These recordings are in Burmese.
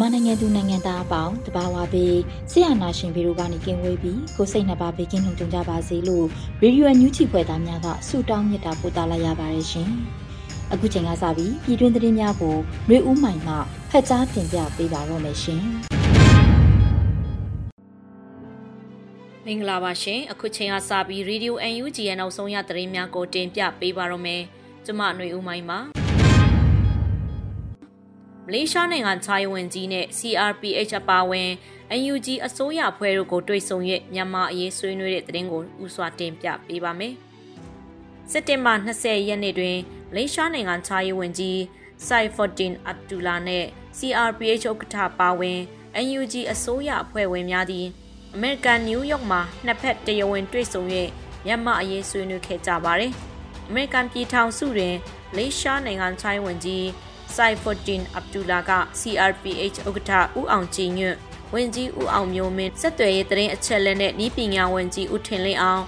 မြန်မာနိုင်ငံသူနိုင်ငံသားအပေါင်းတဘာဝပေးဆရာနာရှင်ပြည်တို့ကနေကင်းဝေးပြီးကိုစိတ်နှပါပေးကင်းလုံခြုံကြပါစေလို့ရေဒီယိုအန်ယူဂျီဖွဲ့သားများကဆုတောင်းမြတ်တာပို့သလာရပါတယ်ရှင်။အခုချိန်ကစပြီးပြည်တွင်းသတင်းများကိုရွေဦးမိုင်မှဖတ်ကြားတင်ပြပေးပါတော့မယ်ရှင်။မင်္ဂလာပါရှင်။အခုချိန်ကစပြီးရေဒီယိုအန်ယူဂျီရဲ့နောက်ဆုံးရသတင်းများကိုတင်ပြပေးပါတော့မယ်။ကျွန်မຫນွေဦးမိုင်ပါ။ မလေးရှားနိုင်ငံခြားရေးဝန်ကြီးနဲ့ CRPH အပါအဝင် UNG အစိုးရဖွဲ့တို့ကိုတွေ့ဆုံ၍မြန်မာအရေးဆွေးနွေးတဲ့သတင်းကိုဥစွာတင်ပြပေးပါမယ်စက်တင်ဘာ20ရက်နေ့တွင်မလေးရှားနိုင်ငံခြားရေးဝန်ကြီးဆိုင်ဖော်တင်အပ်တူလာနဲ့ CRPH ဥက္ကဋ္ဌပါဝင် UNG အစိုးရအဖွဲ့ဝင်များသည်အမေရိကန်နယူးယောက်မှာနှစ်ဖက်တရားဝင်တွေ့ဆုံ၍မြန်မာအရေးဆွေးနွေးခဲ့ကြပါတယ်။အမေရိကန်ပြည်ထောင်စုတွင်လေးရှားနိုင်ငံချိုင်းဝန်ကြီး ဆိုင်ဖော်တင်အဗ်ဒူလာက CRPH ဥက္ကဋ္ဌဦးအောင်ကြည်ညွန့်ဝန်ကြီးဦးအောင်မျိုးမင်းစက်သွယ်ရေးသတင်းအချက်အလက်နဲ့ဤပညာဝန်ကြီးဦးထင်လင်းအောင်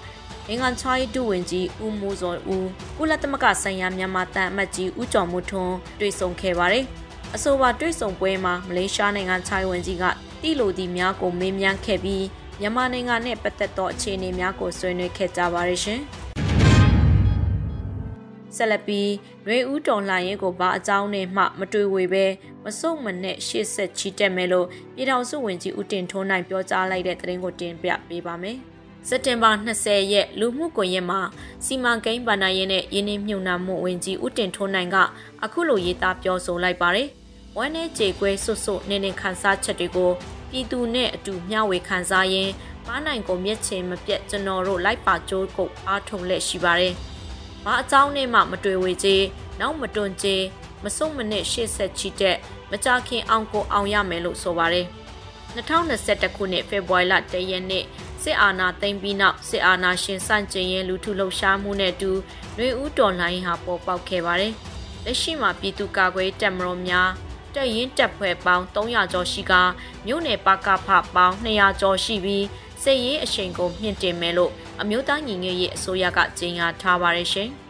အင်္ဂန်ချိုင်းဒုဝန်ကြီးဦးမိုးစောဦးကုလသမဂ္ဂဆိုင်ရာမြန်မာတန်အမတ်ကြီးဦးကျော်မိုးထွန်းတွေ့ဆုံခဲ့ပါတယ်။အဆိုပါတွေ့ဆုံပွဲမှာမလေးရှားနိုင်ငံချိုင်းဝန်ကြီးကတိလိုသည့်များကိုမေးမြန်းခဲ့ပြီးမြန်မာနိုင်ငံနဲ့ပတ်သက်သောအခြေအနေများကိုဆွေးနွေးခဲ့ကြပါရရှင်။ ဆက်လက်ပြီးရွေဦးတော်လှန်ရေးကိုဘာအကြောင်းနဲ့မှမတွေ့ဝေပဲမစုံမနဲ့ရှေ့ဆက်ချီတက်မယ်လို့ပြည်ထောင်စုဝန်ကြီးဦးတင်ထွန်းနိုင်ပြောကြားလိုက်တဲ့သတင်းကိုတင်ပြပေးပါမယ်။စက်တင်ဘာ20ရက်လူမှုကွန်ရက်မှာစီမံကိန်းဗဏ္ဍာရေးနဲ့ရင်းနှီးမြှုပ်နှံမှုဝန်ကြီးဦးတင်ထွန်းနိုင်ကအခုလိုရေးသားပြောဆိုလိုက်ပါတယ်။ဝမ်းနဲ့ကြေကွဲဆွတ်ဆွတ်နေနေခန်းစားချက်တွေကိုပြည်သူနဲ့အတူမျှဝေခံစားရင်းမားနိုင်ကိုမျက်ချင်မပြတ်ကျွန်တော်တို့လိုက်ပါကြိုးကုပ်အားထုံလက်ရှိပါတယ်။ ဘာအကြောင်းနဲ့မှမတွေ့ဝေချေနောက်မတွန်ချေမစုံမနစ်ရှေ့ဆက်ချီတက်မကြခင်အောင်ကိုအောင်ရမယ်လို့ဆိုပါတယ်။2021ခုနှစ်ဖေဖော်ဝါရီလ1ရက်နေ့စစ်အာဏာသိမ်းပြီးနောက်စစ်အာဏာရှင်စန့်ကျင်ရေးလူထုလှုပ်ရှားမှုနဲ့အတူຫນွေဦးတော်လှန်ရေးဟာပေါ်ပေါက်ခဲ့ပါတယ်။လက်ရှိမှာပြည်သူ့ကာကွယ်တပ်မတော်များတက်ရင်တက်ဖွဲ့ပေါင်း300ကျော်ရှိကမြို့နယ်ပကဖပေါင်း200ကျော်ရှိပြီးစစ်ရေးအရှိန်ကိုမြင့်တင်မယ်လို့ အမျိုးသားညီညွတ်ရေးအစိုးရကကြေညာထားပါတယ်ရှင်။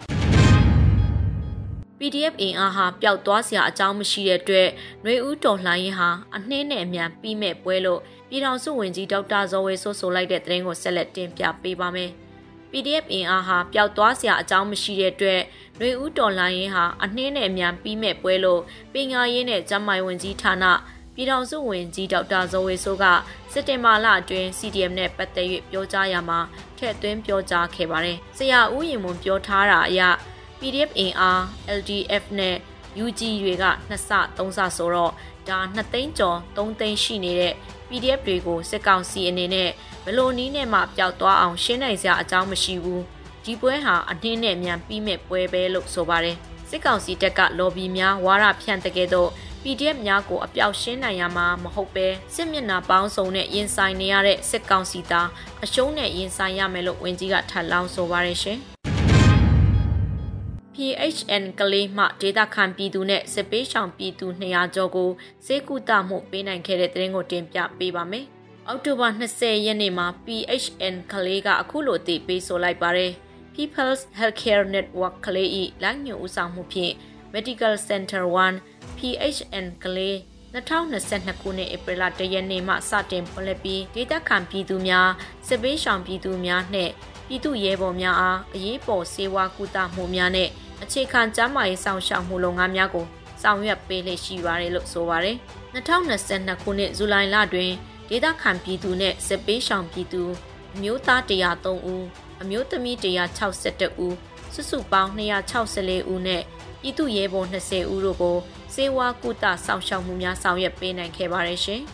PDF အင်အားဟာပျောက်သွားစရာအကြောင်းမရှိတဲ့အတွက်ຫນွေဦးတော်လှန်ရေးဟာအနှင်းနဲ့အမြန်ပြီးမဲ့ပွဲလို့ပြည်ထောင်စုဝန်ကြီးဒေါက်တာဇော်ဝေဆိုဆိုလိုက်တဲ့သတင်းကိုဆက်လက်တင်ပြပေးပါမယ်။ PDF အင်အားဟာပျောက်သွားစရာအကြောင်းမရှိတဲ့အတွက်ຫນွေဦးတော်လှန်ရေးဟာအနှင်းနဲ့အမြန်ပြီးမဲ့ပွဲလို့ပညာရေးနဲ့ကျန်းမာရေးဝန်ကြီးဌာန ပြည်ထောင်စုဝန်ကြီးဒေါက်တာဇော်ဝေဆိုးကစက်တင်ဘာလအတွင်း CDM နဲ့ပတ်သက်၍ပြောကြားရမှာထည့်သွင်းပြောကြားခဲ့ပါတယ်။ဆရာဦးရင်မွန်ပြောထားတာအရ PDF အင်အား LDF နဲ့ UG တွေကနှစ်ဆသုံးဆဆိုတော့ဒါ2သိန်းကျော်3သိန်းရှိနေတဲ့ PDF တွေကိုစစ်ကောင်စီအနေနဲ့ဘလို့နီးနဲ့မှပျောက်သွားအောင်ရှင်းနိုင်စရာအကြောင်းမရှိဘူးဒီပွဲဟာအနှင်းနဲ့မြန်ပြီးမဲ့ပွဲပဲလို့ဆိုပါတယ်စစ်ကောင်စီတပ်ကလော်ဘီများဝါရဖြန့်တဲ့ကဲ့သို့ PDF များကိုအပြောက်ရှင်းနိုင်ရမှာမဟုတ်ပဲစစ်မျက်နှာပေါင်းစုံနဲ့ရင်ဆိုင်နေရတဲ့စစ်ကောင်စီသားအရှုံးနဲ့ရင်ဆိုင်ရမယ်လို့ဝန်ကြီးကထပ်လောင်းဆိုပါရရှင်။ PHN ကလေးမှဒေတာခံပြည်သူနဲ့စစ်ပေးဆောင်ပြည်သူ200ကျော်ကိုစေကူတာမှုပေးနိုင်ခဲ့တဲ့သတင်းကိုတင်ပြပေးပါမယ်။အောက်တိုဘာ20ရက်နေ့မှာ PHN ကလေးကအခုလိုအသိပေးဆိုလိုက်ပါတယ်။ People's Healthcare Network ကလေး၏လိုင်းညွှန်ဦးဆောင်မှုဖြင့် Medical Center 1 PHN ကလေး2022ခုနှစ်ဧပြီလ1ရက်နေ့မှစတင်ဖွင့်လှစ်ပြီးဒေသခံပြည်သူများစစ်ပေးဆောင်ပြည်သူများနှင့်ပြည်သူရဲဘော်များအားအရေးပေါ်စေဝါကုသမှုများနဲ့အခြေခံကျန်းမာရေးဆောင်ရှောက်မှုလုပ်ငန်းများကိုဆောင်ရွက်ပေးလေ့ရှိပါတယ်လို့ဆိုပါတယ်။2022ခုနှစ်ဇူလိုင်လတွင်ဒေသခံပြည်သူနဲ့စစ်ပေးရှောင်ပြည်သူအမျိုးသား103ဦးအမျိုးသမီး162ဦးစုစုပေါင်း264ဦးနဲ့ပြည်သူရဲဘော်20ဦးတို့ကို စေဝါကုသဆောင်ရှောက်မှုများဆောင်ရွက်ပေးနိုင်ခဲ့ပါတယ်ရှင်။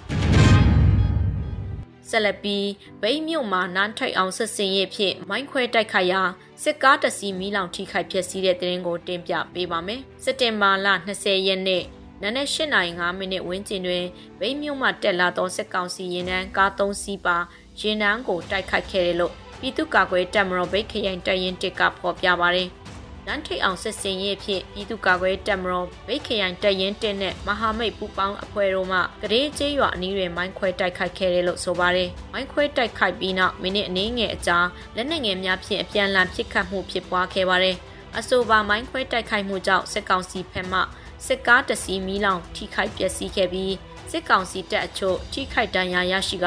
ဆက်လက်ပြီးဗိမ်းမြို့မှာနန်းထိုက်အောင်ဆက်စင်ရဲ့ဖြစ်မိုင်းခွဲတိုက်ခိုက်ရာစစ်ကားတစီမီးလောင်ထိခိုက်ဖျက်ဆီးတဲ့တဲ့ရင်ကိုတင်ပြပေးပါမယ်။စက်တင်ဘာလ20ရက်နေ့နနက်8:05မိနစ်ဝန်းကျင်တွင်ဗိမ်းမြို့မှတက်လာသောစစ်ကောင်စီရင်နှန်းကား3စီးပါရင်နှန်းကိုတိုက်ခိုက်ခဲ့တယ်လို့ပြည်သူ့ကာကွယ်တပ်မတော်ဗိတ်ခရိုင်တပ်ရင်းတစ်ကဖော်ပြပါတယ်။ နန်းထိတ်အောင်စစ်စင်ရေးဖြင့်ပြည်သူ့ကာကွယ်တပ်မတော်ဗိတ်ခရိုင်တပ်ရင်းတင်နဲ့မဟာမိတ်ပူပေါင်းအဖွဲ့တို့မှကလေးကျေးရွာအနီးတွင်မိုင်းခွဲတိုက်ခိုက်ခဲ့တယ်လို့ဆိုပါတယ်။မိုင်းခွဲတိုက်ခိုက်ပြီးနောက်မိနစ်အနည်းငယ်အကြာလက်နက်ငယ်များဖြင့်အပြန်အလှန်ပစ်ခတ်မှုဖြစ်ပွားခဲ့ပါတယ်။အဆိုပါမိုင်းခွဲတိုက်ခိုက်မှုကြောင့်စစ်ကောင်စီဖက်မှစစ်ကားတစီမီလောင်ထိခိုက်ပျက်စီးခဲ့ပြီးစစ်ကောင်စီတပ်အချို့ထိခိုက်ဒဏ်ရာရရှိက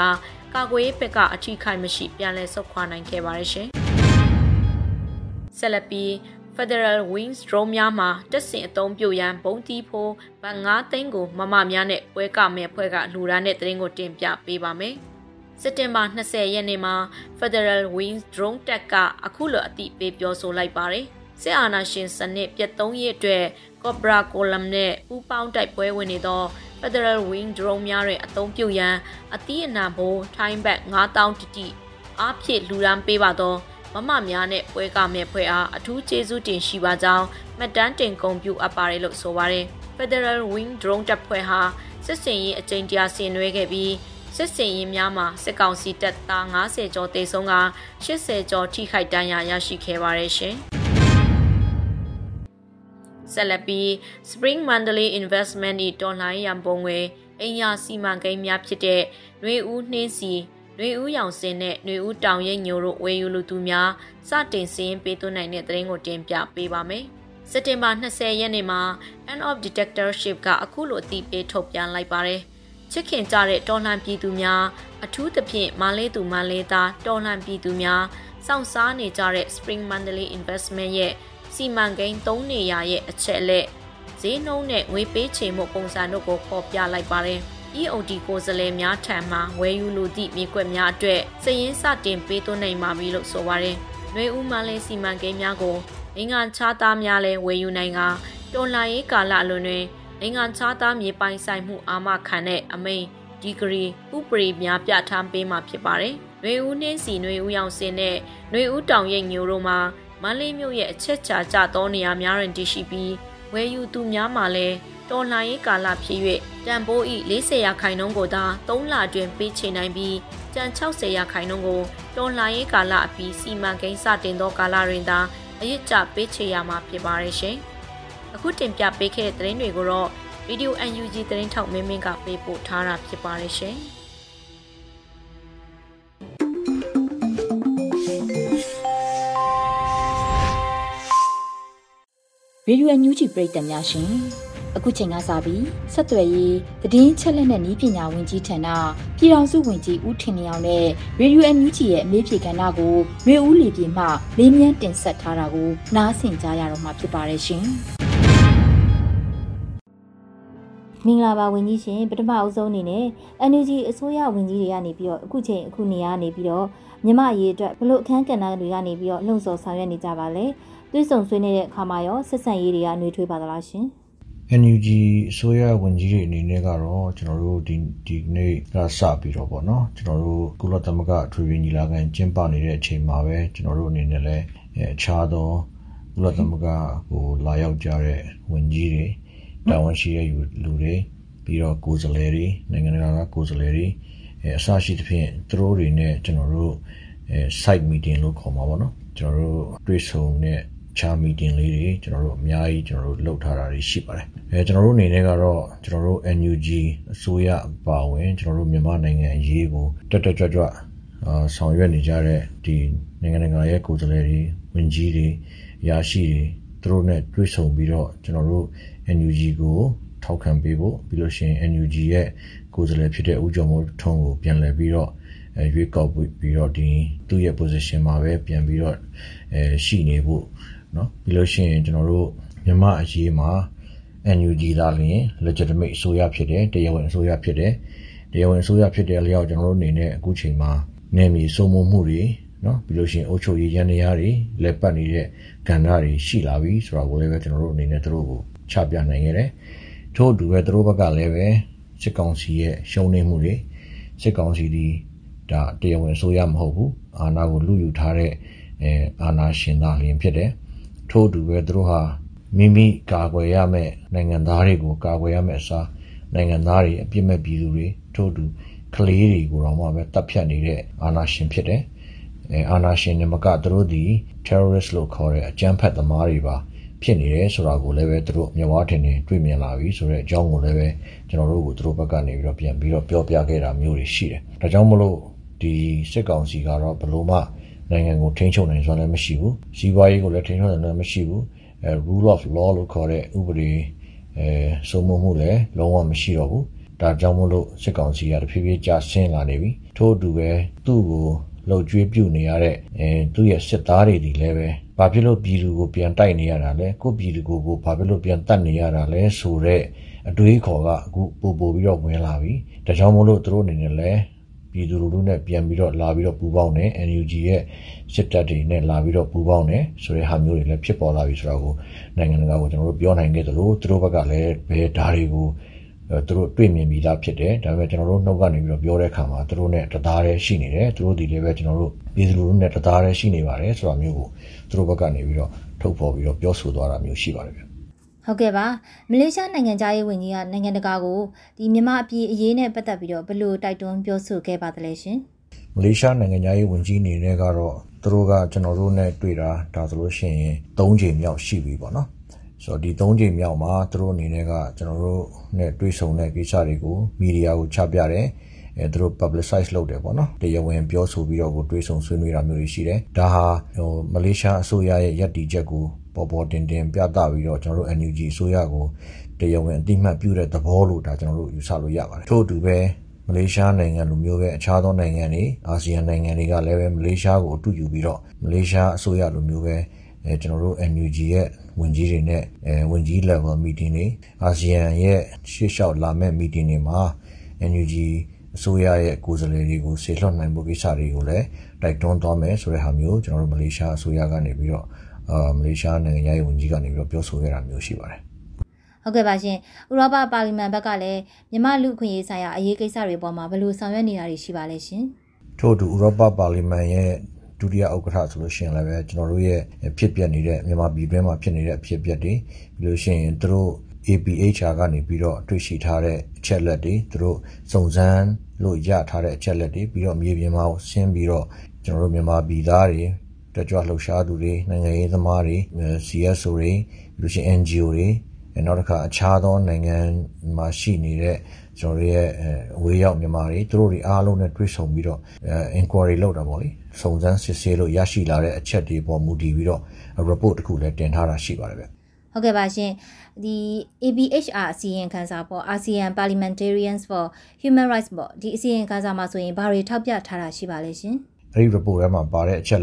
ကာကွယ်ရေးဘက်ကအထိခိုက်မရှိပြန်လည်ဆုတ်ခွာနိုင်ခဲ့ပါတယ်ရှင်။ဆက်လက်ပြီး Federal Wings Drone များမှာတက်ဆင်အသုံးပြုရန်ဘုံတီးဖို့ဗန်9သိန်းကိုမမများနဲ့ပွဲကမဲ့ဖွဲ့ကလူရန်တဲ့သတင်းကိုတင်ပြပေးပါမယ်။စက်တင်ဘာ20ရက်နေ့မှာ Federal Wings Drone တက်ကအခုလိုအသိပေးပြောဆိုလိုက်ပါတယ်။စစ်အာဏာရှင်စနစ်ပြတ်သုံးရအတွက် Cobra Column နဲ့ပူးပေါင်းတိုက်ပွဲဝင်နေသော Federal Wing Drone များတွင်အသုံးပြုရန်အသီးအနှံဘိုးထိုင်းဘတ်9000တတိအားဖြင့်လူရန်ပေးပါသော မမများနဲ့ပွဲကမဲ့ဖွဲ့အားအထူးကျေးဇူးတင်ရှိပါကြောင်းမှတ်တမ်းတင်ဂုဏ်ပြုအပ်ပါတယ်လို့ဆိုပါတယ်။ Federal Wing Drone တပ်ဖွဲ့ဟာစစ်စင်ရေးအကြိမ်တရာဆင်နွှဲခဲ့ပြီးစစ်စင်ရေးများမှာစစ်ကောင်စီတပ်သား90ကျော်တေဆုံးက80ကျော်ထိခိုက်ဒဏ်ရာရရှိခဲ့ပါတယ်ရှင်။ဆက်လက်ပြီး Spring Mandalay Investment ဤတော်လှန်ရန်ပုံငွေအင်ယာစီမံကိန်းများဖြစ်တဲ့ຫນွေဦးနှင်းစီ နှွေဦးရောင်စင်နဲ့နှွေဦးတောင်ရိပ်ညိုတို့ဝေယူလူသူများစတင်စည်းပေးသွင်းနိုင်တဲ့သတင်းကိုတင်ပြပေးပါမယ်။စက်တင်ဘာ20ရက်နေ့မှာ End of Dictatorship ကအခုလိုအသိပေးထုတ်ပြန်လိုက်ပါတယ်။ချစ်ခင်ကြတဲ့တော်လှန်ပြည်သူများအထူးသဖြင့်မလေးသူမလေးသားတော်လှန်ပြည်သူများစောင့်စားနေကြတဲ့ Spring Mandalay Investment ရဲ့စီမံကိန်း၃နေရာရဲ့အချက်အလက်ဈေးနှုန်းနဲ့ငွေပေးချေမှုပုံစံတို့ကိုဖော်ပြလိုက်ပါတယ်။ EOD ကိုယ်စားလှယ်များထံမှဝယ်ယူလိုသည့်မြေကွက်များအတွက်စည်ရင်းစတင်ပေးသွင်းနိုင်ပါပြီလို့ဆိုပါတယ်။နှွေဦးမလေးစီမံကိန်းများကိုနိုင်ငံခြားသားများလည်းဝယ်ယူနိုင်ကတော်လှန်ရေးကာလအလွန်တွင်နိုင်ငံခြားသားမြေပိုင်ဆိုင်မှုအာမခံတဲ့အမိန်ဒီဂရီဥပဒေများပြဋ္ဌာန်းပေးမှာဖြစ်ပါတယ်။နှွေဦးနှင်းစီနှွေဦးရောင်စင်နဲ့နှွေဦးတောင်ရိပ်ညိုတို့မှာမန္တလေးမြို့ရဲ့အချက်ချာကျသောနေရာများတွင်တည်ရှိပြီးဝယ်ယူသူများမှာလည်း တော်လှန်ရေးကာလဖြစ်၍တန်ဖိုးဤ40ရာခိုင်နှုန်းကိုသာ3လအတွင်းပေးချေနိုင်ပြီးကျန်60ရာခိုင်နှုန်းကိုတော်လှန်ရေးကာလအပြီးစီမံကိန်းစတင်သောကာလတွင်သာအရစ်ကျပေးချေရမှာဖြစ်ပါရဲ့ရှင်။အခုတင်ပြပေးခဲ့တဲ့သတင်းတွေကိုတော့ Radio UNG သတင်းထောက်မင်းမင်းကပေးပို့ထားတာဖြစ်ပါရဲ့ရှင်။ Radio UNG ပရိသတ်များရှင် အခုချိန်ကစပြီးဆက်သွယ်ရေးသတင်းချက်လက်နဲ့ဤပညာဝင်ကြီးဌာနပြည်ထောင်စုဝင်ကြီးဦးထင်လျောင်နဲ့ Radio NUG ရဲ့အမေးဖြေကဏ္ဍကိုမျိုးဦးလီပြေမှလေးမြန်းတင်ဆက်ထားတာကိုနားဆင်ကြရတော့မှာဖြစ်ပါတယ်ရှင်။မင်္ဂလာပါဝင်ကြီးရှင်ပထမအဦးဆုံးအနေနဲ့ NUG အစိုးရဝင်ကြီးတွေကနေပြီးတော့အခုချိန်အခုနေရာနေပြီးတော့မြမရေးအတွက်ဘလို့အခန်းကဏ္ဍတွေကနေပြီးတော့လှုံ့ဆော်ဆောင်ရွက်နေကြပါလဲသွေးဆောင်ဆွေးနေတဲ့အခါမှာရောဆက်ဆံရေးတွေကနှွေးထွေးပါသလားရှင်။ NUG အစိုးရဝန်ကြီးတွေအနေနဲ့ကတော့ကျွန်တော်တို့ဒီဒီနေ့ကစပြီးတော့ပေါ့နော်ကျွန်တော်တို့ကုလသမဂ္ဂထွေထွေညီလာခံကျင်းပနေတဲ့အချိန်မှာပဲကျွန်တော်တို့အနေနဲ့လည်းအခြားသောကုလသမဂ္ဂကိုလာရောက်ကြတဲ့ဝန်ကြီးတွေတာဝန်ရှိတဲ့လူတွေပြီးတော့ကိုယ်စားလှယ်တွေနိုင်ငံတကာကကိုယ်စားလှယ်တွေအဲအစရှိသဖြင့်သူတို့တွေနဲ့ကျွန်တော်တို့အဲ site meeting လို့ခေါ်မှာပေါ့နော်ကျွန်တော်တို့တွေ့ဆုံတဲ့ ခြား meeting လေးတွေ ကျွန်တော်တို့အများကြီး ကျွန်တော်တို့လုပ်ထားတာတွေရှိပါတယ် အဲကျွန်တော်တို့အနေနဲ့ကတော့ ကျွန်တော်တို့ NUG အစိုးရပါဝင် ကျွန်တော်တို့ မြန်မာနိုင်ငံအရေးကို တက်တက်ကြွကြွအာဆောင်ရွက်နေကြတဲ့ ဒီနိုင်ငံနိုင်ငံရဲ့ ကိုယ်စားလှယ်တွေ ဝန်ကြီးတွေရာရှိတွေ သူတို့နဲ့ တွေ့ဆုံပြီးတော့ ကျွန်တော်တို့ NUG ကို ထောက်ခံပေးဖို့ ပြီးလို့ရှိရင် NUG ရဲ့ ကိုယ်စားလှယ်ဖြစ်တဲ့ ဦးကျော်မိုးထွန်းကို ပြန်လည်ပြီးတော့အဲရွေးကောက်ပြီးတော့ဒီသူ့ရဲ့ position မှာပဲ ပြန်ပြီးတော့အဲရှိနေဖို့ နော်ပြီးလို့ရှိရင်ကျွန်တော်တို့မြန်မာအရေးမှာ NUG သားလျင် legitimate အစိုးရဖြစ်တယ်တရားဝင်အစိုးရဖြစ်တယ်တရားဝင်အစိုးရဖြစ်တဲ့အလျောက်ကျွန်တော်တို့အနေနဲ့အခုချိန်မှာနေမီစိုးမိုးမှုတွေနော်ပြီးလို့ရှိရင်အုပ်ချုပ်ရေးရန်ရာတွေလက်ပတ်နေတဲ့ကဏ္ဍတွေရှိလာပြီဆိုတော့ကိုလည်းပဲကျွန်တော်တို့အနေနဲ့တို့ကိုချပြနိုင်ခဲ့တယ်ထို့အတူပဲတို့ဘက်ကလည်းပဲစစ်ကောင်စီရဲ့ရှုံးနေမှုတွေစစ်ကောင်စီဒီဒါတရားဝင်အစိုးရမဟုတ်ဘူးအာဏာကိုလူယူထားတဲ့အဲအာဏာရှင်သားလျင်ဖြစ်တယ် ထို့အတူပဲတို့ဟာမိမိကာကွယ်ရမယ့်နိုင်ငံသားတွေကိုကာကွယ်ရမယ့်အစားနိုင်ငံသားတွေအပြစ်မဲ့ပြည်သူတွေထို့အတူကလေးတွေကိုတော့မှပဲတပ်ဖြတ်နေတဲ့အာဏာရှင်ဖြစ်တယ်အဲအာဏာရှင်တွေမကသူတို့ဒီ terrorist လို့ခေါ်တဲ့အကြမ်းဖက်သမားတွေပါဖြစ်နေတယ်ဆိုတာကိုလည်းပဲသူတို့မြဝထင်နေတွေ့မြင်လာပြီဆိုတဲ့အကြောင်းကိုလည်းပဲကျွန်တော်တို့ကိုသူတို့ဘက်ကနေပြီးတော့ပြန်ပြီးတော့ပြောပြခဲ့တာမျိုးတွေရှိတယ်။ဒါကြောင့်မလို့ဒီစစ်ကောင်စီကတော့ဘလို့မှ နိုင်ငံကိုထိန်းချုပ်နိုင်စွမ်းလည်းမရှိဘူး။စီးပွားရေးကိုလည်းထိန်းချုပ်နိုင်လည်းမရှိဘူး။အဲ rule of law လို့ခေါ်တဲ့ဥပဒေအဲစိုးမိုးမှုလည်းလုံးဝမရှိတော့ဘူး။ဒါကြောင့်မလို့စစ်ကောင်စီကတဖြည်းဖြည်းကျဆင်းလာနေပြီ။ထို့အတူပဲသူ့ကိုလှုပ်ကြွေးပြုတ်နေရတဲ့အဲသူ့ရဲ့စစ်သားတွေဒီလည်းပဲဘာဖြစ်လို့ပြည်သူကိုပြန်တိုက်နေရတာလဲကိုပြည်သူကိုကိုဘာဖြစ်လို့ပြန်တတ်နေရတာလဲဆိုတော့အတွေးခေါ်ကအခုပို့ပို့ပြီးတော့ဝင်လာပြီဒါကြောင့်မို့လို့သူတို့အနေနဲ့လည်း ပြည်သူလူထုနဲ့ပြန်ပြီးတော့လာပြီးတော့ပူးပေါင်းတယ် NUG ရဲ့စစ်တပ်တွေနဲ့လာပြီးတော့ပူးပေါင်းတယ်ဆိုတဲ့ဟာမျိုးတွေလည်းဖြစ်ပေါ်လာပြီဆိုတော့ကိုနိုင်ငံတကာကိုကျွန်တော်တို့ပြောနိုင်ခဲ့သလိုသူတို့ဘက်ကလည်းဘယ်ဓာတ်တွေကိုသူတို့တွေ့မြင်ပြီးသားဖြစ်တယ်ဒါပေမဲ့ကျွန်တော်တို့နှုတ်ကနေပြီးတော့ပြောတဲ့အခါမှာသူတို့နဲ့တသားတည်းရှိနေတယ်သူတို့ဒီလည်းပဲကျွန်တော်တို့ပြည်သူလူထုနဲ့တသားတည်းရှိနေပါတယ်ဆိုတာမျိုးကိုသူတို့ဘက်ကနေပြီးတော့ထုတ်ဖော်ပြီးတော့ပြောဆိုသွားတာမျိုးရှိပါတယ်ဗျ ဟုတ်ကဲ့ပါမလေးရှားနိုင်ငံသားရေးဝန်ကြီးကနိုင်ငံတကာကိုဒီမြန်မာအပြည်အရေးနဲ့ပတ်သက်ပြီးတော့ဘယ်လိုတိုက်တွန်းပြောဆိုခဲ့ပါသလဲရှင်မလေးရှားနိုင်ငံသားရေးဝန်ကြီးအနေနဲ့ကတော့သူတို့ကကျွန်တော်တို့နဲ့တွေ့တာဒါဆိုလို့ရှိရင်၃ချိန်မြောက်ရှိပြီပေါ့နော်ဆိုတော့ဒီ၃ချိန်မြောက်မှာသူတို့အနေနဲ့ကကျွန်တော်တို့နဲ့တွေ့ဆုံတဲ့ကိစ္စတွေကိုမီဒီယာကိုချပြတယ်အဲသူတို့ publicize လုပ်တယ်ပေါ့နော်တရားဝင်ပြောဆိုပြီးတော့ကိုတွေ့ဆုံဆွေးနွေးတာမျိုးတွေရှိတယ်ဒါဟာဟိုမလေးရှားအစိုးရရဲ့ယက်တီချက်ကို ပေါ်ပေါ်တင်တင်ပြသပြီးတော့ကျွန်တော်တို့ NUG အစိုးရကိုတရားဝင်အတိမတ်ပြုတဲ့သဘောလို့ဒါကျွန်တော်တို့ယူဆလို့ရပါတယ်ထို့အတူပဲမလေးရှားနိုင်ငံလိုမျိုးပဲအခြားသောနိုင်ငံတွေအာဆီယံနိုင်ငံတွေကလည်းပဲမလေးရှားကိုအတူယူပြီးတော့မလေးရှားအစိုးရလိုမျိုးပဲအဲကျွန်တော်တို့ NUG ရဲ့ဝန်ကြီးတွေနဲ့အဲဝန်ကြီး level meeting တွေအာဆီယံရဲ့ရှေ့လျှောက်လာမဲ့ meeting တွေမှာ NUG အစိုးရရဲ့ကိုယ်စားလှယ်တွေကိုဆေလွှတ်နိုင်ဖို့ကိစ္စတွေကိုလည်းတိုက်တွန်းသွားမယ်ဆိုတဲ့ဟာမျိုးကျွန်တော်တို့မလေးရှားအစိုးရကနေပြီးတော့ အာမလေးရှားနိုင်ငံရေးဝန်ကြီးကနေပြီးတော့ပြောဆိုခဲ့တာမျိုးရှိပါတယ်ဟုတ်ကဲ့ပါရှင်ဥရောပပါလီမန်ဘက်ကလည်းမြန်မာလူခွင့်ရေးဆိုင်ရာအရေးကိစ္စတွေပေါ်မှာဘယ်လိုဆောင်ရွက်နေတာတွေရှိပါလဲရှင်ထို့အတူဥရောပပါလီမန်ရဲ့ဒုတိယဥက္ကဋ္ဌဆိုလို့ရှိရင်လည်းပဲကျွန်တော်တို့ရဲ့ဖြစ်ပျက်နေတဲ့မြန်မာပြည်တွင်းမှာဖြစ်နေတဲ့အဖြစ်ပျက်တွေပြီးလို့ရှိရင်တို့ APHR ကနေပြီးတော့တွေ့ရှိထားတဲ့အချက်လက်တွေသူတို့စုံစမ်းလို့ရထားတဲ့အချက်လက်တွေပြီးတော့မြေပြင်မှာဆင်းပြီးတော့ကျွန်တော်တို့မြန်မာပြည်သားတွေ တက်ကြွလှုပ်ရှားသူတွေနိုင်ငံရေးသမားတွေ CSO တွေပြီးလို့ရှိရင် NGO တွေနောက်တစ်ခါအခြားသောနိုင်ငံမှာရှိနေတဲ့ကျွန်တော်ရဲ့အဝေးရောက်မြန်မာတွေသူတို့တွေအားလုံးနဲ့တွေ့ဆုံပြီးတော့ inquiry လုပ်တာပေါ့လေစုံစမ်းစစ်ဆေးလို့ရရှိလာတဲ့အချက်တွေပေါ်မူတည်ပြီးတော့ report တစ်ခုလည်းတင်ထားတာရှိပါတယ်ဗျဟုတ်ကဲ့ပါရှင်ဒီ ABHR အစီရင်ခံစာပေါ့ ASEAN Parliamentarians for Human Rights ပေါ့ဒီအစီရင်ခံစာမှာဆိုရင်ဘာတွေထောက်ပြထားတာရှိပါလဲရှင် အဲ့ဒီ report ထဲမှာပါတဲ့အချက်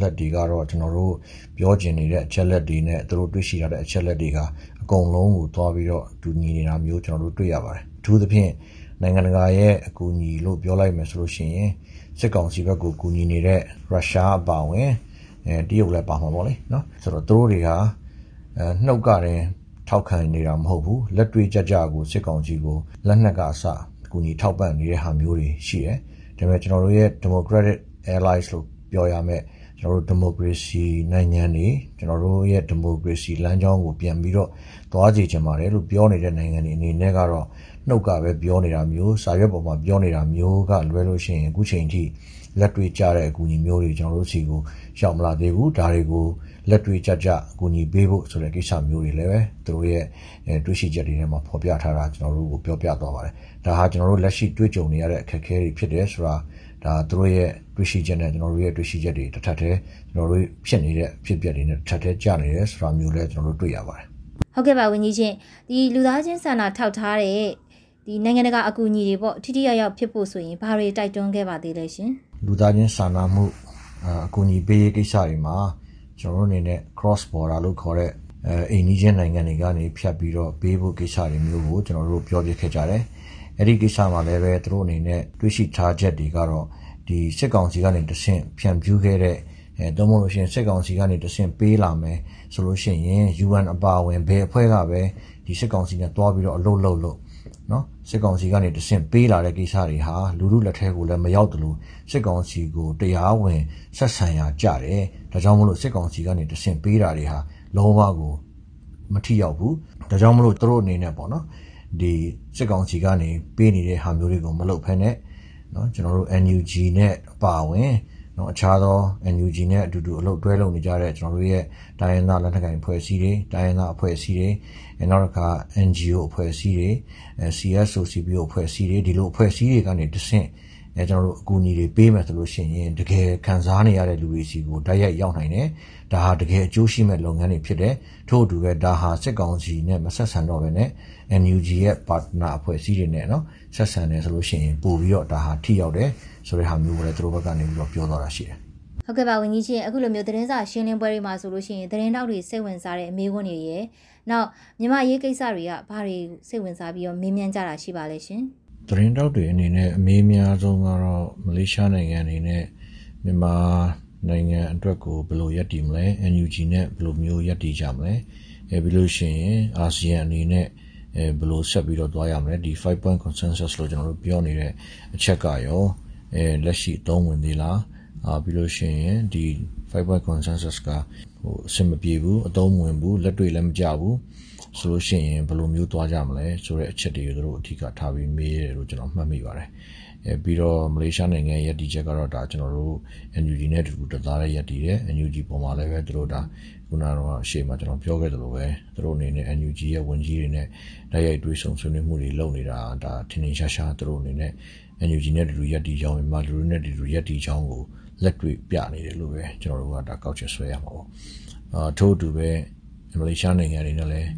လက်တွေကတော့ကျွန်တော်တို့ပြောကျင်နေတဲ့အချက်လက်တွေနဲ့သူတို့တွေ့ရှိရတဲ့အချက်လက်တွေကအကုန်လုံးကိုသွားပြီးတော့တူညီနေတာမျိုးကျွန်တော်တို့တွေ့ရပါတယ်အထူးသဖြင့်နိုင်ငံတကာရဲ့အကူအညီလို့ပြောလိုက်မယ်ဆိုလို့ရှိရင်စစ်ကောင်စီဘက်ကိုကူညီနေတဲ့ရုရှားအပါအဝင်အဲတရုတ်လည်းပါမှာပေါ့လေနော်ဆိုတော့သူတို့တွေကအဲနှုတ်ကတဲ့ထောက်ခံနေတာမဟုတ်ဘူးလက်တွေ့ကြကြကိုစစ်ကောင်စီကိုလက်နက်ကအစကူညီထောက်ပံ့နေတဲ့ဟာမျိုးတွေရှိတယ်ဒါပေမဲ့ကျွန်တော်တို့ရဲ့ Democratic Allies လို့ပြောရမယ်ကျွန်တော်တို့ democracy နိုင်ငံတွေကျွန်တော်တို့ရဲ့ democracy လမ်းကြောင်းကိုပြန်ပြီးတော့သွားစီချင်ပါတယ်လို့ပြောနေတဲ့နိုင်ငံတွေအနေနဲ့ကတော့နှုတ်ကပဲပြောနေတာမျိုးစာရွက်ပေါ်မှာပြောနေတာမျိုးကလွဲလို့ရှိရင်အခုချိန်ထိလက်တွေ့ကြတဲ့အကူအညီမျိုးတွေကျွန်တော်တို့စီကိုရောက်မလာသေးဘူးဒါတွေကိုလက်တွေ့ကြကြအကူအညီပေးဖို့ဆိုတဲ့ကိစ္စမျိုးတွေလည်းပဲသူတို့ရဲ့တွေ့ရှိချက်တွေထဲမှာဖော်ပြထားတာကျွန်တော်တို့ကိုပြောပြသွားပါတယ်ဒါဟာကျွန်တော်တို့လက်ရှိတွေ့ကြုံနေရတဲ့အခက်အခဲတွေဖြစ်တယ်ဆိုတာ ဒါသူတို့ရဲ့တွေ့ရှိချက်နဲ့ကျွန်တော်တို့ရဲ့တွေ့ရှိချက်တွေတစ်ထပ်တည်းကျွန်တော်တို့ဖြစ်နေတဲ့ဖြစ်ပျက်တွေနဲ့တစ်ထပ်တည်းကြာနေတယ်ဆိုတာမျိုးလည်းကျွန်တော်တို့တွေ့ရပါတယ်ဟုတ်ကဲ့ပါဝင်းကြီးချင်းဒီလူသားချင်းစာနာထောက်ထားတဲ့ဒီနိုင်ငံတကာအကူအညီတွေပေါ့ထိထိရောက်ရောက်ဖြစ်ဖို့ဆိုရင်ဘာတွေတိုက်တွန်းခဲ့ပါသေးလဲရှင်လူသားချင်းစာနာမှုအကူအညီပေးရေးကိစ္စတွေမှာကျွန်တော်တို့အနေနဲ့ cross border လို့ခေါ်တဲ့ အဲအိန္ဒိယနိုင်ငံတွေကနေဖြတ်ပြီးတော့ပေးဖို့ကိစ္စတွေမျိုးကိုကျွန်တော်တို့ပြောပြခဲ့ကြတယ်။အဲ့ဒီကိစ္စမှာလည်းပဲသူတို့အနေနဲ့တွေးရှိထားချက်တွေကတော့ဒီစစ်ကောင်စီကနေတဆင့်ဖြန့်ဖြူးခဲ့တဲ့အဲတော့မလို့ရှိရင်စစ်ကောင်စီကနေတဆင့်ပေးလာမယ်ဆိုလို့ရှိရင် UN အပါအဝင်ဘယ်အဖွဲ့ကပဲဒီစစ်ကောင်စီနဲ့တွားပြီးတော့အလုပ်လုပ်လို့နော်စစ်ကောင်စီကနေတဆင့်ပေးလာတဲ့ကိစ္စတွေဟာလူလူလက်ထဲကိုလည်းမရောက်တလို့စစ်ကောင်စီကိုတရားဝင်ဆက်ဆံရကြတယ်ဒါကြောင့်မလို့စစ်ကောင်စီကနေတဆင့်ပေးတာတွေဟာ လုံးဝကိုမထိရောက်ဘူးဒါကြောင့်မလို့သူတို့အနေနဲ့ပေါ့နော်ဒီစစ်ကောင်စီကနေပေးနေတဲ့ဟာမျိုးတွေကိုမလုပ်ဖ ೇನೆ เนาะကျွန်တော်တို့ NUG နဲ့အပါအဝင်เนาะအခြားသော NUG နဲ့အတူတူအလုပ်တွဲလုပ်နေကြတဲ့ကျွန်တော်တို့ရဲ့တိုင်းရင်းသားလက်နက်ကိုင်အဖွဲ့အစည်းတွေတိုင်းရင်းသားအဖွဲ့အစည်းတွေနောက်တစ်ခါ NGO အဖွဲ့အစည်းတွေ CSO CPO အဖွဲ့အစည်းတွေဒီလိုအဖွဲ့အစည်းတွေကနေတဆင့် အဲကျွန်တော်တို့အကူအညီတွေပေးမယ်ဆိုလို့ရှိရင်တကယ်ခံစားနေရတဲ့လူတွေစီကိုတိုက်ရိုက်ရောက်နိုင်တယ်ဒါဟာတကယ်အကျိုးရှိမဲ့လုပ်ငန်းတွေဖြစ်တယ်ထို့အတူပဲဒါဟာစစ်ကောင်စီနဲ့မဆက်ဆံတော့ဘဲနဲ့ NUG ရဲ့ partner အဖွဲ့အစည်းတွေနဲ့နော်ဆက်ဆံတယ်ဆိုလို့ရှိရင်ပို့ပြီးတော့ဒါဟာထိရောက်တယ်ဆိုတဲ့ဟာမျိုးကိုလည်းသူတို့ဘက်ကနေပြီးတော့ပြောသွားတာရှိတယ်ဟုတ်ကဲ့ပါဝန်ကြီးရှင်အခုလိုမျိုးသတင်းစာရှင်းလင်းပွဲတွေမှာဆိုလို့ရှိရင်သတင်းတောက်တွေစိတ်ဝင်စားတဲ့အမေးခွန်းတွေရယ်နောက်မြမရေးကိစ္စတွေကဘာတွေစိတ်ဝင်စားပြီးတော့မေးမြန်းကြတာရှိပါလဲရှင်။ သတင်းတောက်တွေအနေနဲ့အမေးများဆုံးကတော့မလေးရှားနိုင်ငံအနေနဲ့မြန်မာနိုင်ငံအတွက်ကိုဘယ်လိုရပ်တည်မလဲ NUG နဲ့ဘယ်လိုမျိုးရပ်တည်ကြမလဲအဲပြီးလို့ရှိရင်အာဆီယံအနေနဲ့အဲဘယ်လိုဆက်ပြီးတော့သွားရမလဲဒီ5 point consensus လို့ကျွန်တော်တို့ပြောနေတဲ့အချက်ကရောအဲလက်ရှိအသုံးဝင်သေးလားအာပြီးလို့ရှိရင်ဒီ5 point consensus ကဟိုအဆင်မပြေဘူးအသုံးဝင်ဘူးလက်တွေ့လည်းမကြဘူး ဆိုလို့ရှိရင်ဘယ်လိုမျိုးသွားကြမလဲဆိုတဲ့အချက်တွေကိုတို့အထူးကထားပြီးမေးရတယ်လို့ကျွန်တော်မှတ်မိပါတယ်အဲပြီးတော့မလေးရှားနိုင်ငံရဲ့ဒီချက်ကတော့ဒါကျွန်တော်တို့ NUG နဲ့တူတူတသားရဲ့ရည်တည်တယ် NUG ပုံမှာလည်းပဲသူတို့ဒါခုနကတော့အရှိမကျွန်တော်ပြောခဲ့သလိုပဲသူတို့အနေနဲ့ NUG ရဲ့ဝန်ကြီးတွေနဲ့တိုက်ရိုက်တွေ့ဆုံဆွေးနွေးမှုတွေလုပ်နေတာဒါထင်ထင်ရှားရှားသူတို့အနေနဲ့ NUG နဲ့တူတူရည်တည်ကြောင်းမြန်မာလူတွေနဲ့တူတူရည်တည်ကြောင်းကိုလက်တွေ့ပြနေတယ်လို့ပဲကျွန်တော်တို့ကဒါကောက်ချက်ဆွဲရမှာပေါ့အာထို့အတူပဲ မလေးရှားနိုင်ငံအနေနဲ့လည်း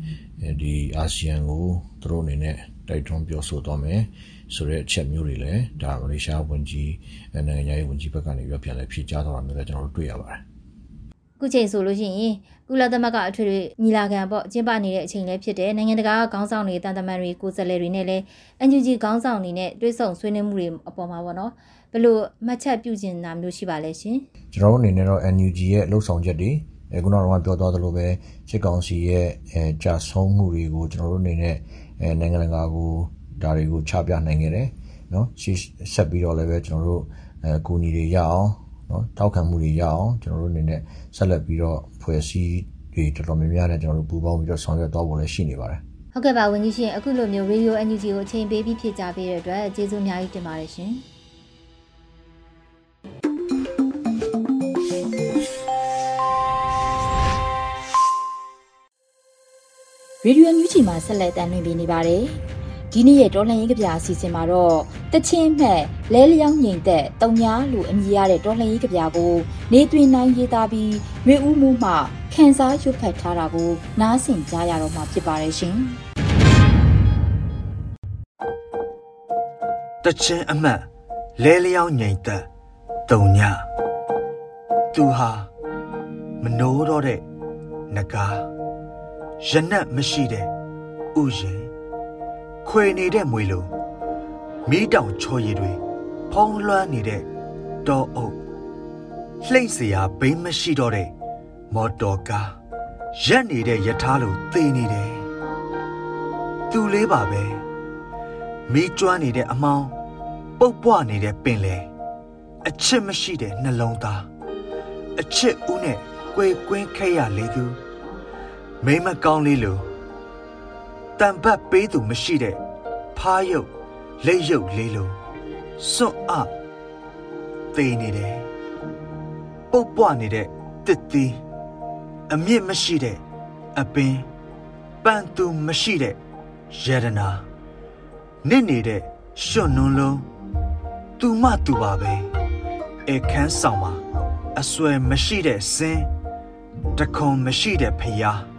ဒီအာဆီယံကိုသူတို့အနေနဲ့တိုက်တွန်းပြောဆိုသွားမယ်ဆိုတဲ့အချက်မျိုးတွေလည်းဒါမလေးရှားဝန်ကြီးနိုင်ငံရေးဝန်ကြီးဘက်ကနေပြီးပြန်လဲဖြေကြားသွားတာမျိုးလည်းကျွန်တော်တို့တွေ့ရပါတယ်ခုချိန်ဆိုလို့ရှိရင်ကုလသမဂ္ဂအထွေထွေညီလာခံပေါ့ကျင်းပနေတဲ့အချိန်လည်းဖြစ်တယ်နိုင်ငံတကာခေါင်းဆောင်တွေတန်တမန်တွေကိုယ်စားလှယ်တွေနဲ့လည်း NUG ခေါင်းဆောင်တွေနဲ့တွေ့ဆုံဆွေးနွေးမှုတွေအပေါ်မှာပေါ့နော်ဘယ်လိုမှတ်ချက်ပြုကျင်တာမျိုးရှိပါလဲရှင်ကျွန်တော်တို့အနေနဲ့တော့ NUG ရဲ့လှုပ်ဆောင်ချက်တွေ အခုနောက်တော့ပြောသွားသလိုပဲစစ်ကောင်စီရဲ့အဲကြာဆုံးမှုတွေကိုကျွန်တော်တို့အနေနဲ့အဲနိုင်ငံတကာကိုဒါတွေကိုချပြနိုင်ခဲ့တယ်နော်ရှေ့ဆက်ပြီးတော့လည်းပဲကျွန်တော်တို့အဲကူညီတွေရအောင်နော်တောက်ခံမှုတွေရအောင်ကျွန်တော်တို့အနေနဲ့ဆက်လက်ပြီးတော့ဖွဲ့စည်းတွေတော်တော်များများနဲ့ကျွန်တော်တို့ပူးပေါင်းပြီးတော့ဆောင်ရွက်သွားဖို့လည်းရှိနေပါတယ်ဟုတ်ကဲ့ပါဝန်ကြီးရှင်အခုလိုမျိုး Radio NUG ကိုအချိန်ပေးပြီးဖြည့်ကြပေးတဲ့အတွက်ကျေးဇူးအများကြီးတင်ပါတယ်ရှင် ရေဒီယိုညူချီမှာဆက်လက်တင်ပြနေပါတယ်ဒီနေ့ရဲ့တော်လှန်ရေးကြပြအစီအစဉ်မှာတော့တချင်းမှတ်လဲလျောင်းငိမ်သက်တုံညာလို့အမည်ရတဲ့တော်လှန်ရေးကြပြကို နေသွင်းနိုင်ရေးသားပြီးရွေဦးမှုမှခန်းစားရွတ်ဖတ်ထားတာကို နားဆင်ကြရတော့မှာဖြစ်ပါတယ်ရှင်တချင်းအမှတ်လဲလျောင်းငိမ်သက်တုံညာသူဟာမနိုးတော့တဲ့နဂါ ရနတ်မရှိတဲ့ဥယျင်ခွေနေတဲ့မွေလိုမီးတောင်ချော်ရည်တွေဖုံးလွှမ်းနေတဲ့တောအုပ်လှိမ့်စရာဘိမ်းမရှိတော့တဲ့မော်တော်ကားရက်နေတဲ့ယထာလိုသေနေတယ်သူလေးပါပဲမီးကျွမ်းနေတဲ့အမောင်းပုတ်ပွားနေတဲ့ပင်လေအချစ်မရှိတဲ့နှလုံးသားအချစ်ဦးနဲ့ကြွေကွင်းခဲ့ရလေသူ မိမကောင်းလေးလိုတံပတ်ပေးသူမရှိတဲ့ဖားရုပ်လက်ရုပ်လေးလိုစွန့်အသေနေတယ်ပုတ်ပွားနေတဲ့တစ်သီးအမြင့်မရှိတဲ့အပင်ပန်သူမရှိတဲ့ယရနာနစ်နေတဲ့ရွှွနွန်းလုံးသူမသူပါပဲအခန်းဆောင်မှာအဆွဲမရှိတဲ့စင်းတခုံမရှိတဲ့ဖျား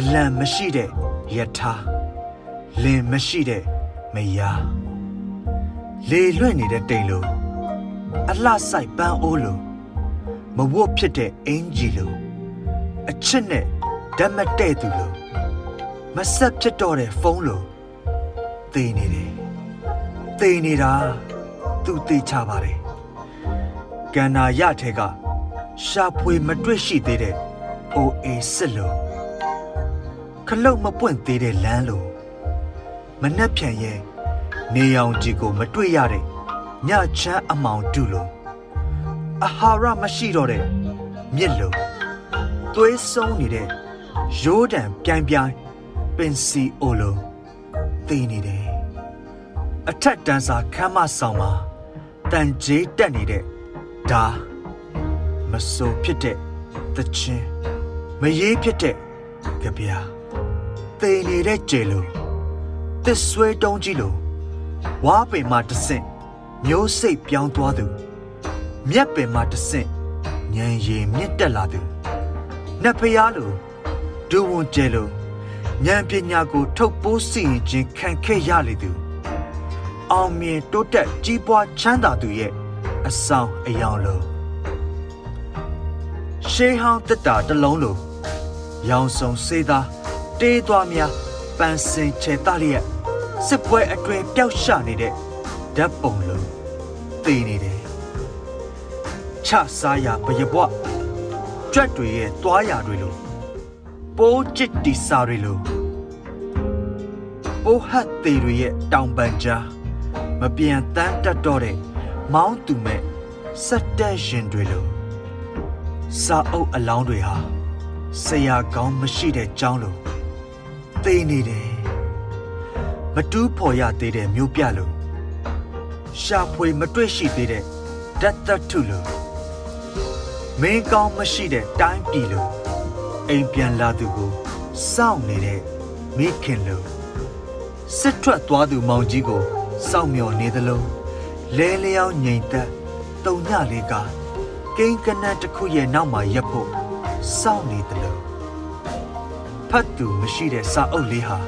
အလံမရှိတဲ့ယထာလင်မရှိတဲ့မယားလေလွင့်နေတဲ့တိမ်လိုအလှဆိုင်ပန်းအိုးလိုမဝတ်ဖြစ်တဲ့အင်ဂျီလိုအချစ်နဲ့ဓာတ်မတဲ့သူလို့မဆက်ဖြစ်တော့တဲ့ဖုန်းလို့သေနေတယ်သေနေတာသူသေချပါတယ်ကန္နာရထဲကရှာဖွေမတွေ့ရှိသေးတဲ့ OA စစ်လို့ ခလုတ်မပွင့်သေးတဲ့လမ်းလို့မနှက်ဖြန်ရဲ့နေအောင်ကြီးကိုမတွေ့ရတဲ့ညချမ်းအမောင်တူလို့အဟာရမရှိတော့တဲ့မြစ်လို့သွေးဆုံးနေတဲ့ရိုးတံပြိုင်ပြိုင်ပင်စီအိုလိုသိနေတယ်အထက်တန်းစာခမ်းမဆောင်မှာတန်ကြေးတက်နေတဲ့ဒါမဆိုးဖြစ်တဲ့တချင်းမရေးဖြစ်တဲ့ကြပြာ သိနေတဲ့ကျေလိုတစ်ဆွဲတုံးကြီးလိုဝါပင်မှာတဆင့်မျိုးစိတ်ပြောင်းသွားသူမြက်ပင်မှာတဆင့်ညံရည်မြင့်တက်လာသူနတ်ဖျားလိုဒူဝန်ကျဲလိုဉာဏ်ပညာကို ထုတ်ပိုးစီရင်ခြင်းခံခဲ့ရလေသူအောင်မြင်တိုးတက်ကြီးပွားချမ်းသာသူရဲ့အဆောင်အယောင်လိုရှေးဟောင်းတက်တာတစ်လုံးလိုရောင်စုံစေးသား တေးသွားများပန်းစင်ချေတလျက်စစ်ပွဲအတွင်ပျောက်ရှနေတဲ့ဓာတ်ပုံလိုသိနေတယ်ချစားရဘယဘွကြွက်တွေရဲ့တွားရတွေလိုပိုးချစ်တီစာတွေလိုပိုးဟတ်သေးတွေရဲ့တောင်ပန်ကြားမပြန်တန်းတတ်တော့တဲ့မောင်းသူမဲ့စက်တက်ရှင်တွေလိုစာအုပ်အလောင်းတွေဟာဆရာကောင်းမရှိတဲ့ကျောင်းလို သိနေတယ်မတူးဖော်ရသေးတဲ့မျိုးပြလိုရှာဖွေမတွေ့ရှိသေးတဲ့ဓာတ်တထုလိုမင်းကောင်းမရှိတဲ့တိုင်းပြည်လိုအိမ်ပြန်လာသူကိုစောင့်နေတဲ့မိခင်လိုစစ်ထွက်သွားသူမောင်ကြီးကိုစောင့်မျှော်နေသလိုလဲလျောင်းငိမ်သက်တုံညလေးကကိန်းကနန်းတစ်ခုရဲ့နောက်မှာရပ်ဖို့စောင့်နေသလို ဖတ်သူမရှိတဲ့စာအုပ်လေးဟာ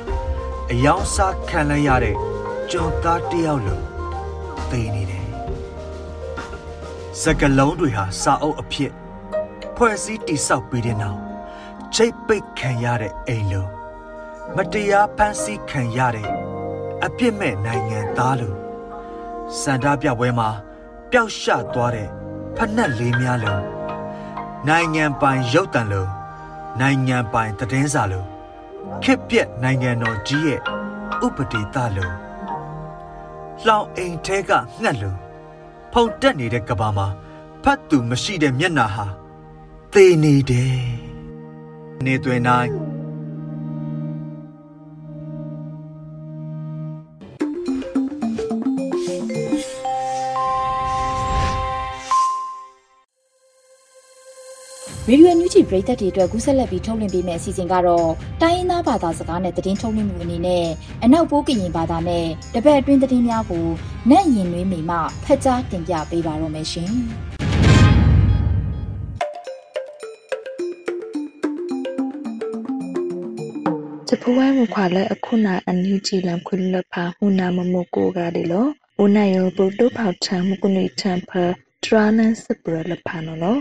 အယောင်စားခံလိုက်ရတဲ့ကြော်သားတယောက်လိုသိနေတယ်စကလုံးတွေဟာစာအုပ်အဖြစ်ဖွဲ့စည်းတိဆောက်ပြီးတဲ့နောက်ချိတ်ပိတ်ခံရတဲ့အိမ်လိုမတရားဖန်ဆီးခံရတဲ့အပြစ်မဲ့နိုင်ငံသားလိုစန္ဒပြပွဲမှာပျောက်ရှသွားတဲ့ဖက်နှက်လေးများလိုနိုင်ငံပိုင်ရုပ်တံလို နိုင်ငံပိုင်သတင်းစာလိုခစ်ပြက်နိုင်ငံတော်ကြီးရဲ့ဥပဒေသလိုလောင်အိမ်ထဲကငှက်လိုဖုန်တက်နေတဲ့ကဘာမှာဖတ်သူမရှိတဲ့မျက်နာဟာသေနေတယ်နေသွင်းနိုင် ရေဒီယိုညူချီပရိသတ်တွေအတွက်ကူးဆက်လက်ပြီးထုတ်လွှင့်ပေးမယ့်အစီအစဉ်ကတော့တိုင်းရင်းသားဘာသာစကားနဲ့သတင်းထုတ်လွှင့်မှုအနေနဲ့အနောက်ပိုးကရင်ဘာသာနဲ့တပတ်အတွင်းသတင်းများကိုနတ်ရင်နွေးမိမှဖတ်ကြားတင်ပြပေးပါတော့မယ်ရှင်။ဂျပဝဲမခွာလဲအခုနာအန်ယူဂျီလမ်ခွလဖာဟူနာမမိုကိုကဒီလောဦးနိုင်ယဘုဒ္ဓဖောက်ချံမကုနိချံဖထရာနန်စပရလဖာနော်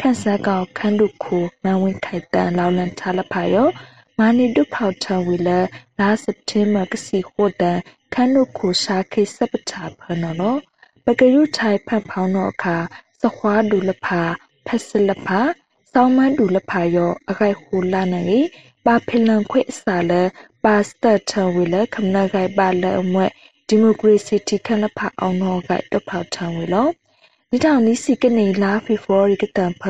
ခိုစိတ်ချဝေအခိုင်နော်နော်စပရလဝေနော်ဒီမိုကရေစီမှုနီစတီလန်တော်လန်အကောင်ခွေဖက်ဆောင်းမန်းတူကစားလဖာအခိုက်ဟိုလာနေလမ်းဖတ်ဖောင်းတော့ဘာထုတ်စာတာနော်အကြောင်းခန့်ဆက်ကောက်ခန်းတုခိုမန်ဝင်းခိုင်တန်လောင်လန်ချလဖာယောမာနီဒုဖောက်ချဝီလလာစက်တင်ဘာကစီဟိုတန်ခန်းတုခိုရှာခိစပချာဖနော်နော်ပကရုထိုင်ဖတ်ဖောင်းတော့အခါစခွားဒူလဖာဖက်စလဖာစောင်းမန်းဒူလဖာယောအခိုက်ဟူလာနေပါဖလန်ခွေအစာလဲပါစတတ်ထဝီလခမနဂိုင်ပါလဲအမွဲဒီမိုကရေစီတီခလဖာအောင်တော့ဂိုက်တဖောက်ထဝီလော နိထောင်နီစီကနေလာဖေဖော်ရီကတန်ဖ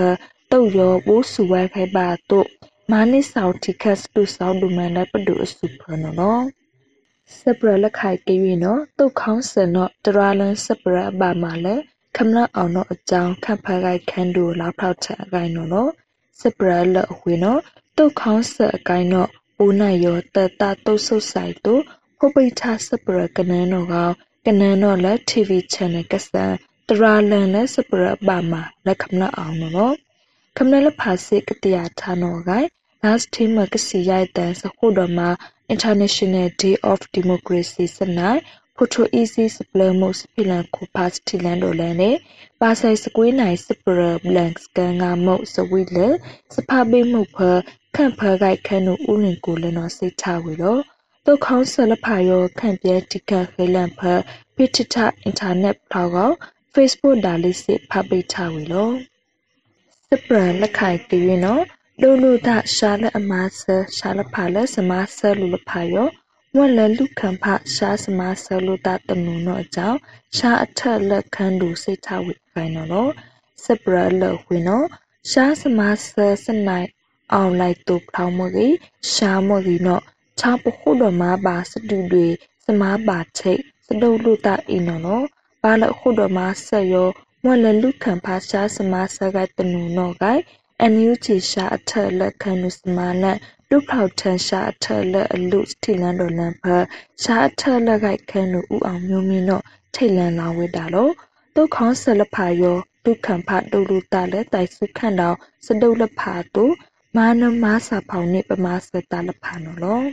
တုတ်ရောဘိုးစုဝဲခိုင်ပါတို့မာနိဆောက်တီကတ်တူဆောက်ဒူမန်လပဒူအစုဖနော်နော်စပရလက်ခိုင်ကေရီနော်တုတ်ခေါင်းစင်နော်တရာလန်စပရဘာမာလဲခမလအောင်နော်အကြောင်းခန့်ဖခိုင်ခန်းတူလောက်ထောက်ချအကိုင်နော်နော်စပရလက်အဝေနော်တုတ်ခေါင်းစအကိုင်နော်ပူနာယောတတတုတ်ဆုတ်ဆိုင်တုဖိုပိထစပရကနန်နောကောင်ကနန်နောလက် TV channel ကဆန် တရာလန်လက်စပရပါမာလက်ခမနာအောင်နော်ခမနလဖာစိကတိယာထာနောကိုင် last team ကစီရိုက်တန်စခုတော်မှာ International Day of Democracy စနိုင်ဖိုတို easy စပလမိုစပီလန်ကိုပါစတီလန်ဒိုလန်နဲ့ပါဆိုင်စကွေးနိုင်စပရဘလန့်စကန်ငါမုတ်စဝီလစဖဘေးမှုဖခန့်ဖဂိုက်ခန့်နုဥရ င်ကိုလနော်စိတ်ချဝေတော့တုတ်ခေါင်းဆလဖာယောခန့်ပြဲတိကခဲလန်ဖပိထထအင်တာနက်ဖောက်ကော Facebook ဒါလေးစစ်ဖပိချဝေလောစပရလက်ခိုင်တည်ရင်နော်လူလူဒရှာလက်အမားဆရှာလက်ဖာလက်စမားဆလူလဖာယောဝက်လလူခံဖရှာစမားဆလူတာတနုနောအကြောင်းရှာအထက်လက်ခန်းသူစိတ်ထဝေခိုင်နော်စပရလက်ဝင်းနော်ရှာစမားဆစနိုင်အောင်လိုက်တူဖောင်းမကြီးရှာမကြီးနော်ချာပခုတော်မှာပါစတူတွေစမားပါချိတ်စတုလူတာအင်းနော် ပါလခုတော်မှာဆက်ရောမွက်လလူခံဖာရှာစမားဆကတနုနောကိုင်အန်ယူချီရှာအထက်လက်ခံနုစမာနတ်တုဖောက်ထန်ရှာအထက်လက်အလူစတီလန်တော်လန်ဖရှာအထက်လက်ကိုက်ခန်းနုဥအောင်မျိုးမင်းတော့ထိတ်လန်လာဝဲတာလို့တုခေါင်းဆလဖာယောဒုခံဖတုလူတာလက်တိုင်စုခန့်တော်စတုလဖာတုမာနမစာဖောင်နေပမာစတာလဖာနော်လို့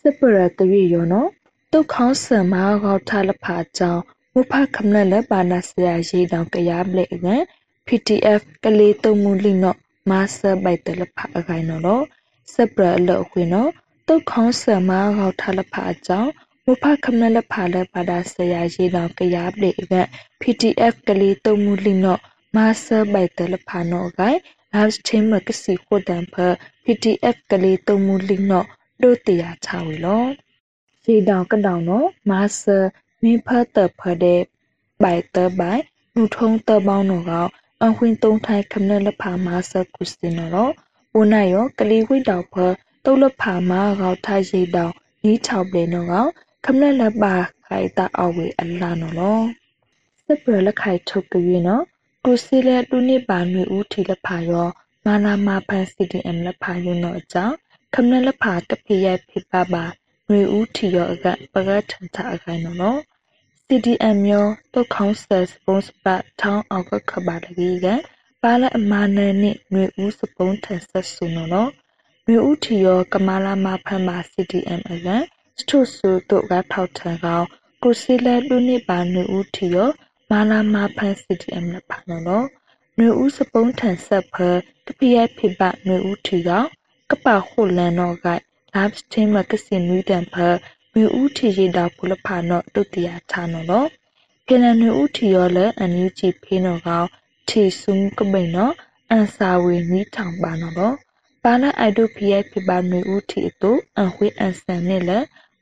စပရတရီယောနော်တုခေါင်းဆမာဂေါထလဖာကြောင့် မူဖခမနလက်ပါနာဆရာရေးတောင်ကြရပလေငန် PDF ကလေးတုံမူလိနော့မာဆဘိုက်တလဖအခိုင်နော်စပရအလောခွေနော်တုတ်ခေါင်းဆမာဂေါထလဖအကြောင်းမဖခမလဖလပါဒါဆရာရေးတော်ကြရပလေက PDF ကလေးတုံမူလိနော့မာဆဘိုက်တလဖနော်ကိုင် live stream မကစီခိုတန်ဖ PDF ကလေးတုံမူလိနော့တို့တရားချဝေလောရေတောင်ကတောင်နော်မာဆ မင်းဖတ်တဖတဲ့ဘိုက်တဘိုင်နုထုံးတပေါင်းနော်ကောင်အခွင်တုံးထိုင်ခမနလဖာမာဆကုစတင်နော်ပူနိုင်ရောကလေးဝိတောက်ဖတုတ်လဖာမာကောက်ထိုင်ရှိတောင်နီးချောက်ပေနော်ကောင်ခမနလပါခိုင်တာအဝေအလာနော်လောစပရလခိုင်ထုတ်ကြည့်နော်ကုစီလေတူနိပါနွေဦးထီလဖာရောမာနာမာဖန် CDM လဖာယုံတော့အကြောင်းခမနလဖာတပိယဖိပပါ နွေဦးထီရောအကန့် ပကဒ်ထမ်တာအကိုင်နော်။ CDM ယော တုတ်ခေါင်းဆယ်စပုန်းစပထောင်းအောင်ကခဘာလကီကန့်ပါလအမာနန်နိနွေဦးစပုန်းထန်ဆက်ဆူနော်။နွေဦးထီရော ကမာလာမာဖန်မာ CDM အကန့်စထုဆူတုတ်ကထောက်ထန်ကောင်ကိုစီလဲလူနိပါနွေဦးထီရောမာလာမာဖန် CDM လဖန်နော်။နွေဦးစပုန်းထန်ဆက်ဖကပိယဖိဘနွေဦးထီကောင်ကပဟုလန်နော်ကိုင် နွေတန်ဖနွေဦးထီရီတာဖုလဖာနော့တုတ်တရာချနော်လောဖေလန်နွေဦးထီရောလဲအန်ယူဂျီဖေးနော်ကောင်ထီဆုံကပိန်နော်အန်စာဝေနီးထောင်ပါနော်လောပါလာအိုက်ဒိုဖီရဲ့ပြပါနွေဦးထီအတူအန်ဝေးအန်ဆန်နဲ့လဲ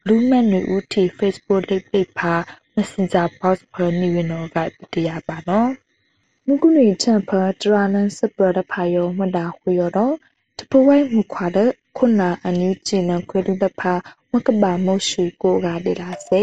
လူးမက်နွေဦးထီ Facebook လိပ်ပိတ်ဖာ Messenger box ဖာနီဝနော်ကပတရပါနော်မကုနေချန်ဖာဒရာနန်စပရဒဖာယောမဒါခွေရော တော့တပဝိုင်းမူခွာတဲ့ခုနာအန်ယူဂျီနံခွေလူတဖာမကဘာမုရှိကိုကဒေလာစေ